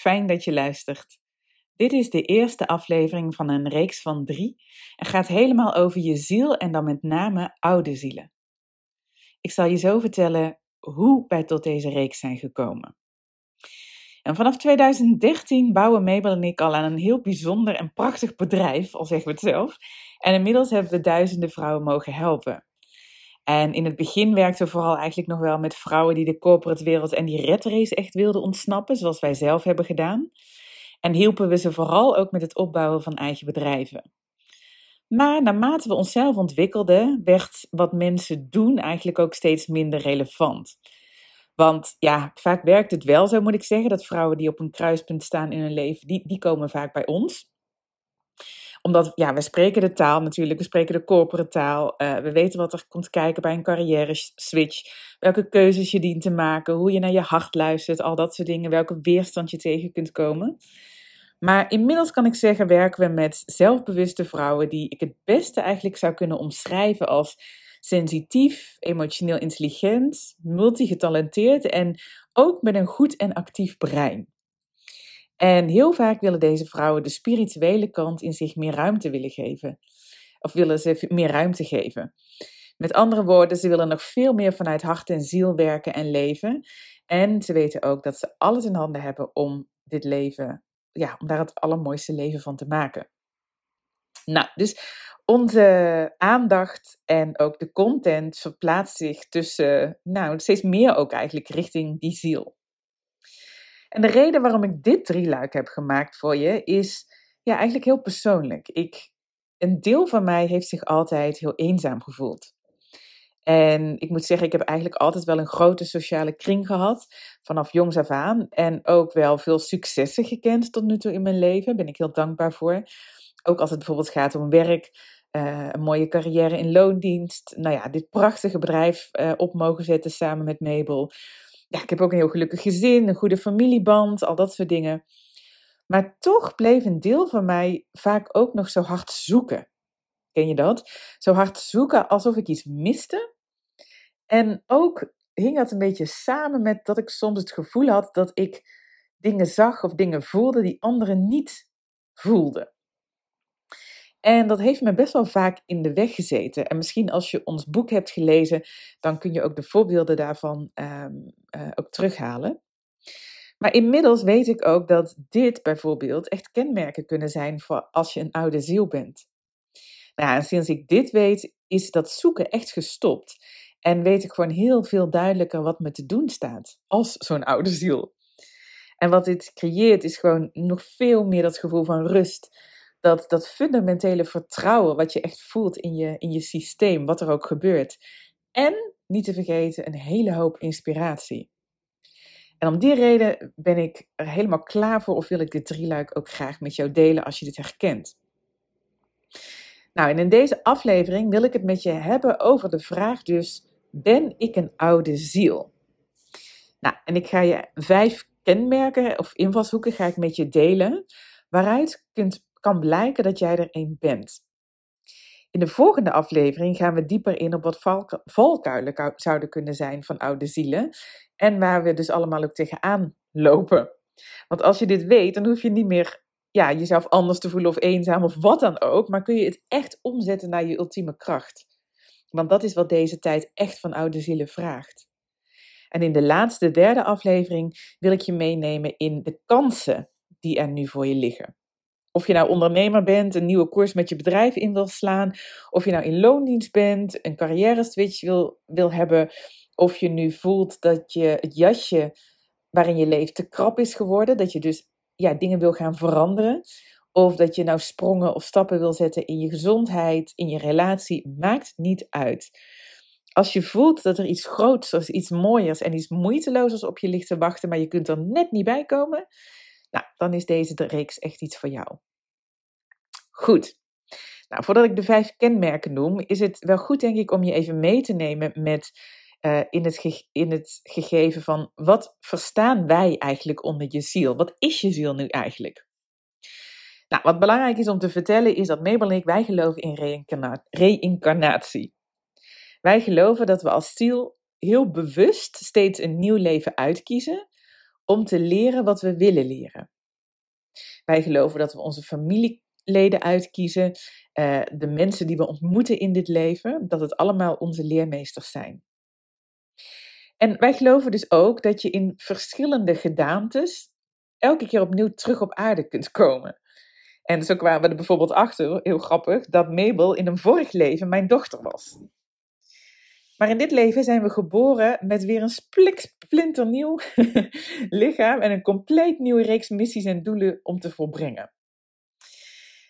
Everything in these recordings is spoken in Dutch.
fijn dat je luistert. Dit is de eerste aflevering van een reeks van drie en gaat helemaal over je ziel en dan met name oude zielen. Ik zal je zo vertellen hoe wij tot deze reeks zijn gekomen. En vanaf 2013 bouwen Mabel en ik al aan een heel bijzonder en prachtig bedrijf, al zeggen we het zelf. En inmiddels hebben we duizenden vrouwen mogen helpen. En in het begin werkten we vooral eigenlijk nog wel met vrouwen die de corporate wereld en die red race echt wilden ontsnappen, zoals wij zelf hebben gedaan. En hielpen we ze vooral ook met het opbouwen van eigen bedrijven. Maar naarmate we onszelf ontwikkelden, werd wat mensen doen eigenlijk ook steeds minder relevant. Want ja, vaak werkt het wel zo, moet ik zeggen, dat vrouwen die op een kruispunt staan in hun leven, die, die komen vaak bij ons omdat, ja, we spreken de taal natuurlijk, we spreken de corporate taal. Uh, we weten wat er komt kijken bij een carrière switch. Welke keuzes je dient te maken, hoe je naar je hart luistert, al dat soort dingen. Welke weerstand je tegen kunt komen. Maar inmiddels kan ik zeggen, werken we met zelfbewuste vrouwen die ik het beste eigenlijk zou kunnen omschrijven als sensitief, emotioneel intelligent, multigetalenteerd en ook met een goed en actief brein. En heel vaak willen deze vrouwen de spirituele kant in zich meer ruimte willen geven. Of willen ze meer ruimte geven. Met andere woorden, ze willen nog veel meer vanuit hart en ziel werken en leven. En ze weten ook dat ze alles in handen hebben om dit leven, ja, om daar het allermooiste leven van te maken. Nou, dus onze aandacht en ook de content verplaatst zich tussen, nou, steeds meer ook eigenlijk richting die ziel. En de reden waarom ik dit drieluik heb gemaakt voor je is ja, eigenlijk heel persoonlijk. Ik, een deel van mij heeft zich altijd heel eenzaam gevoeld. En ik moet zeggen, ik heb eigenlijk altijd wel een grote sociale kring gehad, vanaf jongs af aan. En ook wel veel successen gekend tot nu toe in mijn leven, daar ben ik heel dankbaar voor. Ook als het bijvoorbeeld gaat om werk, uh, een mooie carrière in loondienst. Nou ja, dit prachtige bedrijf uh, op mogen zetten samen met Mabel ja, ik heb ook een heel gelukkig gezin, een goede familieband, al dat soort dingen. Maar toch bleef een deel van mij vaak ook nog zo hard zoeken. Ken je dat? Zo hard zoeken alsof ik iets miste. En ook hing dat een beetje samen met dat ik soms het gevoel had dat ik dingen zag of dingen voelde die anderen niet voelden. En dat heeft me best wel vaak in de weg gezeten. En misschien als je ons boek hebt gelezen, dan kun je ook de voorbeelden daarvan um, uh, ook terughalen. Maar inmiddels weet ik ook dat dit bijvoorbeeld echt kenmerken kunnen zijn voor als je een oude ziel bent. Nou, en sinds ik dit weet, is dat zoeken echt gestopt. En weet ik gewoon heel veel duidelijker wat me te doen staat als zo'n oude ziel. En wat dit creëert is gewoon nog veel meer dat gevoel van rust dat, dat fundamentele vertrouwen wat je echt voelt in je, in je systeem, wat er ook gebeurt. En niet te vergeten, een hele hoop inspiratie. En om die reden ben ik er helemaal klaar voor of wil ik dit drieluik ook graag met jou delen als je dit herkent. Nou, en in deze aflevering wil ik het met je hebben over de vraag dus, ben ik een oude ziel? Nou, en ik ga je vijf kenmerken of invalshoeken ga ik met je delen, waaruit kunt kan blijken dat jij er een bent. In de volgende aflevering gaan we dieper in op wat valkuilen zouden kunnen zijn van oude zielen en waar we dus allemaal ook tegenaan lopen. Want als je dit weet, dan hoef je niet meer ja, jezelf anders te voelen of eenzaam of wat dan ook, maar kun je het echt omzetten naar je ultieme kracht. Want dat is wat deze tijd echt van oude zielen vraagt. En in de laatste, derde aflevering wil ik je meenemen in de kansen die er nu voor je liggen. Of je nou ondernemer bent, een nieuwe koers met je bedrijf in wil slaan, of je nou in loondienst bent, een carrière switch wil, wil hebben, of je nu voelt dat je het jasje waarin je leeft te krap is geworden, dat je dus ja, dingen wil gaan veranderen, of dat je nou sprongen of stappen wil zetten in je gezondheid, in je relatie, maakt niet uit. Als je voelt dat er iets groots, iets mooiers en iets moeiteloos op je ligt te wachten, maar je kunt er net niet bij komen, nou, dan is deze reeks echt iets voor jou. Goed. Nou, voordat ik de vijf kenmerken noem, is het wel goed, denk ik, om je even mee te nemen met uh, in, het in het gegeven van wat verstaan wij eigenlijk onder je ziel? Wat is je ziel nu eigenlijk? Nou, wat belangrijk is om te vertellen is dat Mabel en ik, wij geloven in reïncarnatie. Wij geloven dat we als ziel heel bewust steeds een nieuw leven uitkiezen om te leren wat we willen leren. Wij geloven dat we onze familieleden uitkiezen, uh, de mensen die we ontmoeten in dit leven, dat het allemaal onze leermeesters zijn. En wij geloven dus ook dat je in verschillende gedaantes elke keer opnieuw terug op aarde kunt komen. En zo kwamen we er bijvoorbeeld achter, heel grappig, dat Mabel in een vorig leven mijn dochter was. Maar in dit leven zijn we geboren met weer een splinternieuw lichaam en een compleet nieuwe reeks missies en doelen om te volbrengen.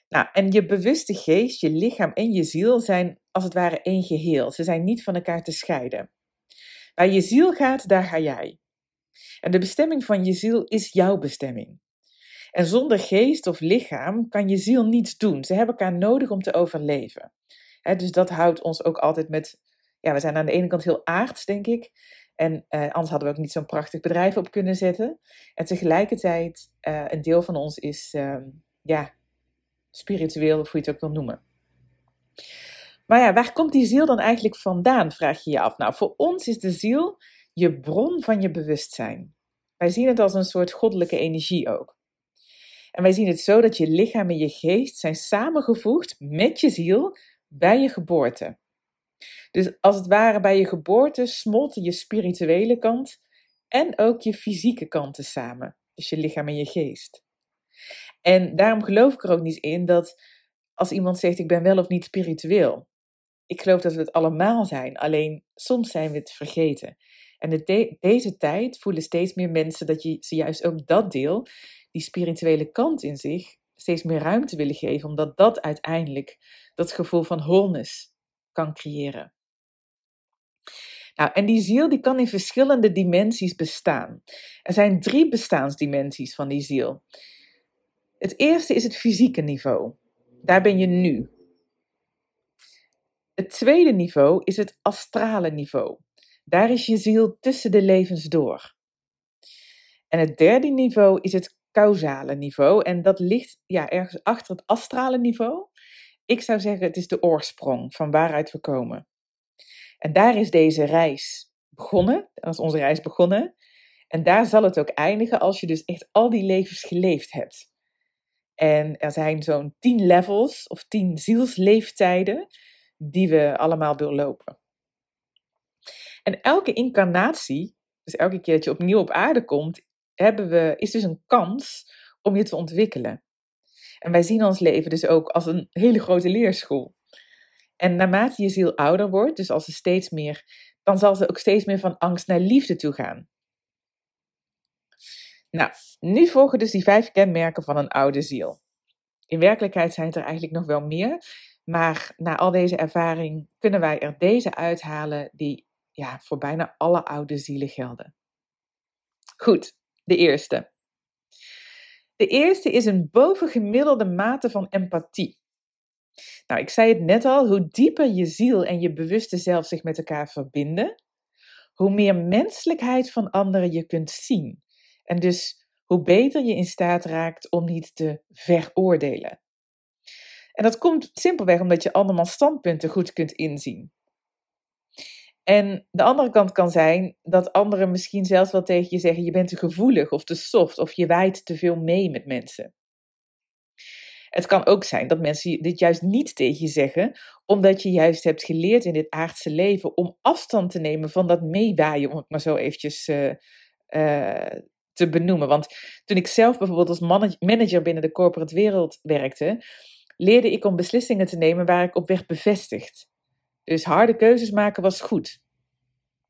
Nou, en je bewuste geest, je lichaam en je ziel zijn als het ware één geheel. Ze zijn niet van elkaar te scheiden. Waar je ziel gaat, daar ga jij. En de bestemming van je ziel is jouw bestemming. En zonder geest of lichaam kan je ziel niets doen. Ze hebben elkaar nodig om te overleven. dus dat houdt ons ook altijd met. Ja, we zijn aan de ene kant heel aards, denk ik. En eh, anders hadden we ook niet zo'n prachtig bedrijf op kunnen zetten. En tegelijkertijd, uh, een deel van ons is, uh, ja, spiritueel, of hoe je het ook wil noemen. Maar ja, waar komt die ziel dan eigenlijk vandaan, vraag je je af. Nou, voor ons is de ziel je bron van je bewustzijn. Wij zien het als een soort goddelijke energie ook. En wij zien het zo dat je lichaam en je geest zijn samengevoegd met je ziel bij je geboorte. Dus als het ware bij je geboorte smolten je spirituele kant en ook je fysieke kanten samen. Dus je lichaam en je geest. En daarom geloof ik er ook niet in dat als iemand zegt ik ben wel of niet spiritueel. Ik geloof dat we het allemaal zijn, alleen soms zijn we het vergeten. En de deze tijd voelen steeds meer mensen dat je ze juist ook dat deel, die spirituele kant in zich, steeds meer ruimte willen geven, omdat dat uiteindelijk dat gevoel van wholeness kan creëren. Nou, en die ziel die kan in verschillende dimensies bestaan. Er zijn drie bestaansdimensies van die ziel. Het eerste is het fysieke niveau. Daar ben je nu. Het tweede niveau is het astrale niveau. Daar is je ziel tussen de levens door. En het derde niveau is het causale niveau. En dat ligt ja, ergens achter het astrale niveau. Ik zou zeggen, het is de oorsprong van waaruit we komen. En daar is deze reis begonnen. Is onze reis begonnen. En daar zal het ook eindigen als je dus echt al die levens geleefd hebt. En er zijn zo'n tien levels of tien zielsleeftijden die we allemaal doorlopen. En elke incarnatie, dus elke keer dat je opnieuw op aarde komt, hebben we, is dus een kans om je te ontwikkelen. En wij zien ons leven dus ook als een hele grote leerschool. En naarmate je ziel ouder wordt, dus als ze steeds meer, dan zal ze ook steeds meer van angst naar liefde toe gaan. Nou, nu volgen dus die vijf kenmerken van een oude ziel. In werkelijkheid zijn het er eigenlijk nog wel meer, maar na al deze ervaring kunnen wij er deze uithalen die ja, voor bijna alle oude zielen gelden. Goed, de eerste. De eerste is een bovengemiddelde mate van empathie. Nou, ik zei het net al, hoe dieper je ziel en je bewuste zelf zich met elkaar verbinden, hoe meer menselijkheid van anderen je kunt zien. En dus hoe beter je in staat raakt om niet te veroordelen. En dat komt simpelweg omdat je andermans standpunten goed kunt inzien. En de andere kant kan zijn dat anderen misschien zelfs wel tegen je zeggen: je bent te gevoelig of te soft of je wijt te veel mee met mensen. Het kan ook zijn dat mensen dit juist niet tegen je zeggen, omdat je juist hebt geleerd in dit aardse leven om afstand te nemen van dat meewaaien, om het maar zo eventjes uh, uh, te benoemen. Want toen ik zelf bijvoorbeeld als manager binnen de corporate wereld werkte, leerde ik om beslissingen te nemen waar ik op werd bevestigd. Dus harde keuzes maken was goed.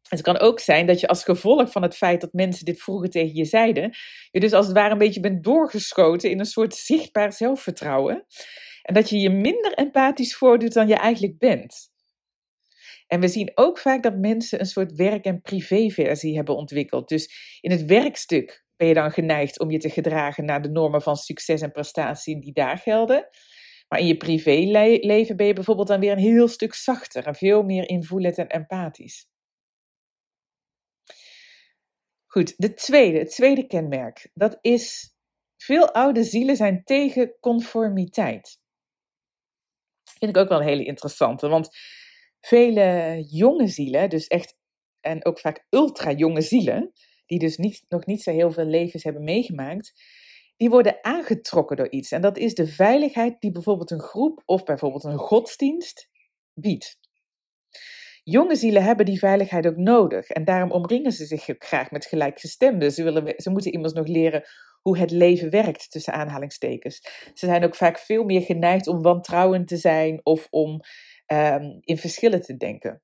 Het kan ook zijn dat je als gevolg van het feit dat mensen dit vroeger tegen je zeiden, je dus als het ware een beetje bent doorgeschoten in een soort zichtbaar zelfvertrouwen. En dat je je minder empathisch voordoet dan je eigenlijk bent. En we zien ook vaak dat mensen een soort werk- en privéversie hebben ontwikkeld. Dus in het werkstuk ben je dan geneigd om je te gedragen naar de normen van succes en prestatie die daar gelden. Maar in je privéleven ben je bijvoorbeeld dan weer een heel stuk zachter en veel meer invoelend en empathisch. Goed, de tweede, het tweede kenmerk, dat is veel oude zielen zijn tegen conformiteit. Vind ik ook wel een hele interessante, want vele jonge zielen, dus echt en ook vaak ultra jonge zielen, die dus niet, nog niet zo heel veel levens hebben meegemaakt, die worden aangetrokken door iets. En dat is de veiligheid die bijvoorbeeld een groep of bijvoorbeeld een godsdienst biedt. Jonge zielen hebben die veiligheid ook nodig en daarom omringen ze zich graag met gelijkgestemden. Ze, willen, ze moeten immers nog leren hoe het leven werkt, tussen aanhalingstekens. Ze zijn ook vaak veel meer geneigd om wantrouwend te zijn of om um, in verschillen te denken.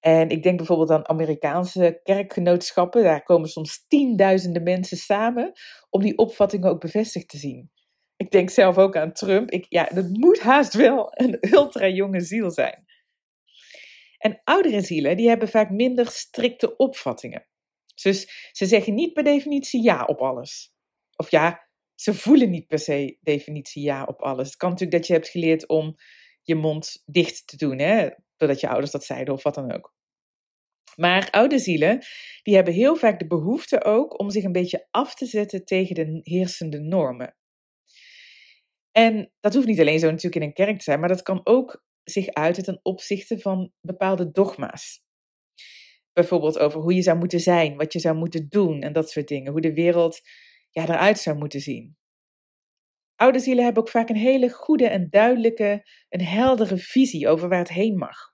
En ik denk bijvoorbeeld aan Amerikaanse kerkgenootschappen. Daar komen soms tienduizenden mensen samen om die opvattingen ook bevestigd te zien. Ik denk zelf ook aan Trump. Ik, ja, dat moet haast wel een ultra jonge ziel zijn. En oudere zielen die hebben vaak minder strikte opvattingen. Dus ze zeggen niet per definitie ja op alles. Of ja, ze voelen niet per se definitie ja op alles. Het kan natuurlijk dat je hebt geleerd om je mond dicht te doen, hè? Doordat je ouders dat zeiden of wat dan ook. Maar oude zielen, die hebben heel vaak de behoefte ook om zich een beetje af te zetten tegen de heersende normen. En dat hoeft niet alleen zo natuurlijk in een kerk te zijn, maar dat kan ook zich uiten ten opzichte van bepaalde dogma's. Bijvoorbeeld over hoe je zou moeten zijn, wat je zou moeten doen en dat soort dingen. Hoe de wereld ja, eruit zou moeten zien. Oude zielen hebben ook vaak een hele goede en duidelijke, een heldere visie over waar het heen mag.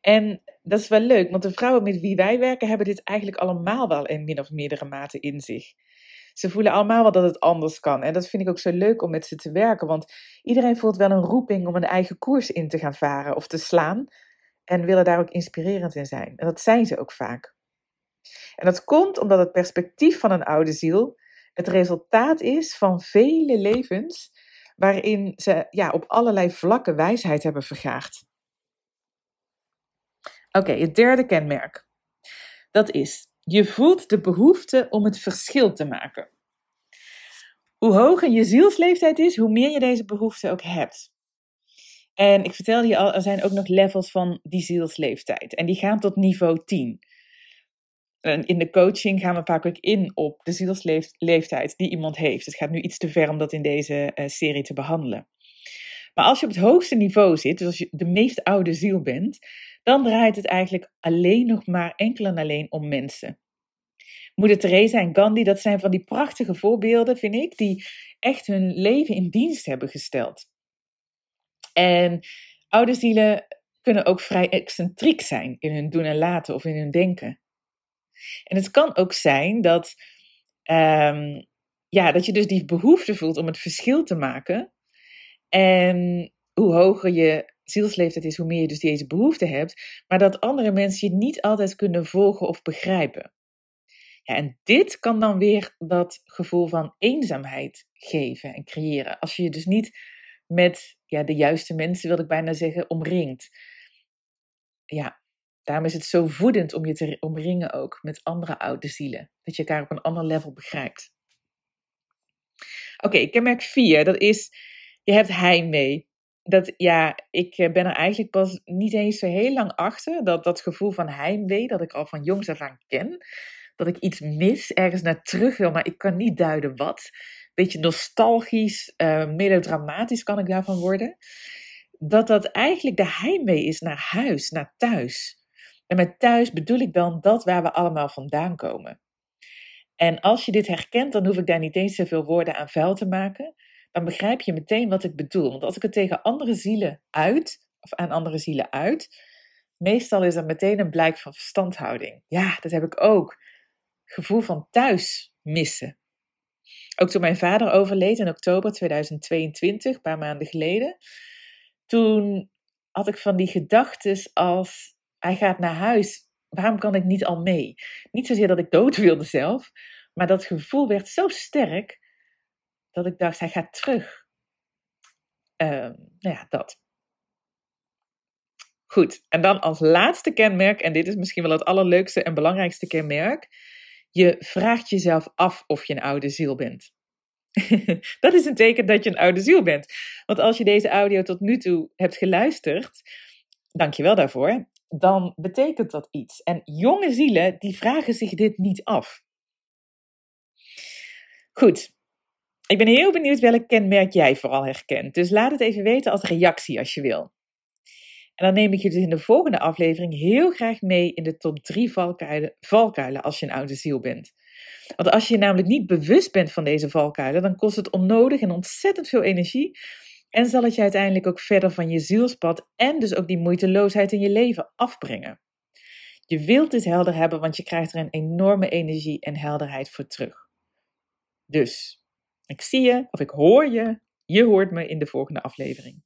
En dat is wel leuk, want de vrouwen met wie wij werken hebben dit eigenlijk allemaal wel in min of meerdere mate in zich. Ze voelen allemaal wel dat het anders kan. En dat vind ik ook zo leuk om met ze te werken, want iedereen voelt wel een roeping om een eigen koers in te gaan varen of te slaan. En willen daar ook inspirerend in zijn. En dat zijn ze ook vaak. En dat komt omdat het perspectief van een oude ziel het resultaat is van vele levens waarin ze ja, op allerlei vlakken wijsheid hebben vergaard. Oké, het derde kenmerk. Dat is, je voelt de behoefte om het verschil te maken. Hoe hoger je zielsleeftijd is, hoe meer je deze behoefte ook hebt. En ik vertelde je al, er zijn ook nog levels van die zielsleeftijd. En die gaan tot niveau 10. En in de coaching gaan we vaak ook in op de zielsleeftijd die iemand heeft. Het gaat nu iets te ver om dat in deze uh, serie te behandelen. Maar als je op het hoogste niveau zit, dus als je de meest oude ziel bent, dan draait het eigenlijk alleen nog maar enkel en alleen om mensen. Moeder Teresa en Gandhi, dat zijn van die prachtige voorbeelden, vind ik, die echt hun leven in dienst hebben gesteld. En oude zielen kunnen ook vrij excentriek zijn in hun doen en laten of in hun denken. En het kan ook zijn dat, um, ja, dat je dus die behoefte voelt om het verschil te maken. En hoe hoger je zielsleeftijd is, hoe meer je dus deze behoefte hebt. Maar dat andere mensen je niet altijd kunnen volgen of begrijpen. Ja, en dit kan dan weer dat gevoel van eenzaamheid geven en creëren. Als je je dus niet met ja, de juiste mensen, wil ik bijna zeggen, omringt. Ja, daarom is het zo voedend om je te omringen ook met andere oude zielen. Dat je elkaar op een ander level begrijpt. Oké, okay, kenmerk 4, dat is, je hebt heimwee. Dat, ja, ik eh, ben er eigenlijk pas niet eens zo heel lang achter. Dat, dat gevoel van heimwee, dat ik al van jongs af aan ken. Dat ik iets mis, ergens naar terug wil, maar ik kan niet duiden wat beetje nostalgisch, uh, melodramatisch kan ik daarvan worden. Dat dat eigenlijk de heimwee is naar huis, naar thuis. En met thuis bedoel ik dan dat waar we allemaal vandaan komen. En als je dit herkent, dan hoef ik daar niet eens zoveel woorden aan vuil te maken. Dan begrijp je meteen wat ik bedoel. Want als ik het tegen andere zielen uit, of aan andere zielen uit, meestal is dat meteen een blijk van verstandhouding. Ja, dat heb ik ook. Gevoel van thuis missen. Ook toen mijn vader overleed in oktober 2022, een paar maanden geleden. Toen had ik van die gedachten als hij gaat naar huis, waarom kan ik niet al mee? Niet zozeer dat ik dood wilde zelf, maar dat gevoel werd zo sterk dat ik dacht, hij gaat terug. Uh, nou ja, dat. Goed, en dan als laatste kenmerk, en dit is misschien wel het allerleukste en belangrijkste kenmerk. Je vraagt jezelf af of je een oude ziel bent. dat is een teken dat je een oude ziel bent. Want als je deze audio tot nu toe hebt geluisterd, dank je wel daarvoor, dan betekent dat iets. En jonge zielen, die vragen zich dit niet af. Goed, ik ben heel benieuwd welk kenmerk jij vooral herkent. Dus laat het even weten als reactie als je wil. En dan neem ik je dus in de volgende aflevering heel graag mee in de top 3 valkuilen, valkuilen als je een oude ziel bent. Want als je je namelijk niet bewust bent van deze valkuilen, dan kost het onnodig en ontzettend veel energie. En zal het je uiteindelijk ook verder van je zielspad en dus ook die moeiteloosheid in je leven afbrengen. Je wilt dit helder hebben, want je krijgt er een enorme energie en helderheid voor terug. Dus, ik zie je, of ik hoor je, je hoort me in de volgende aflevering.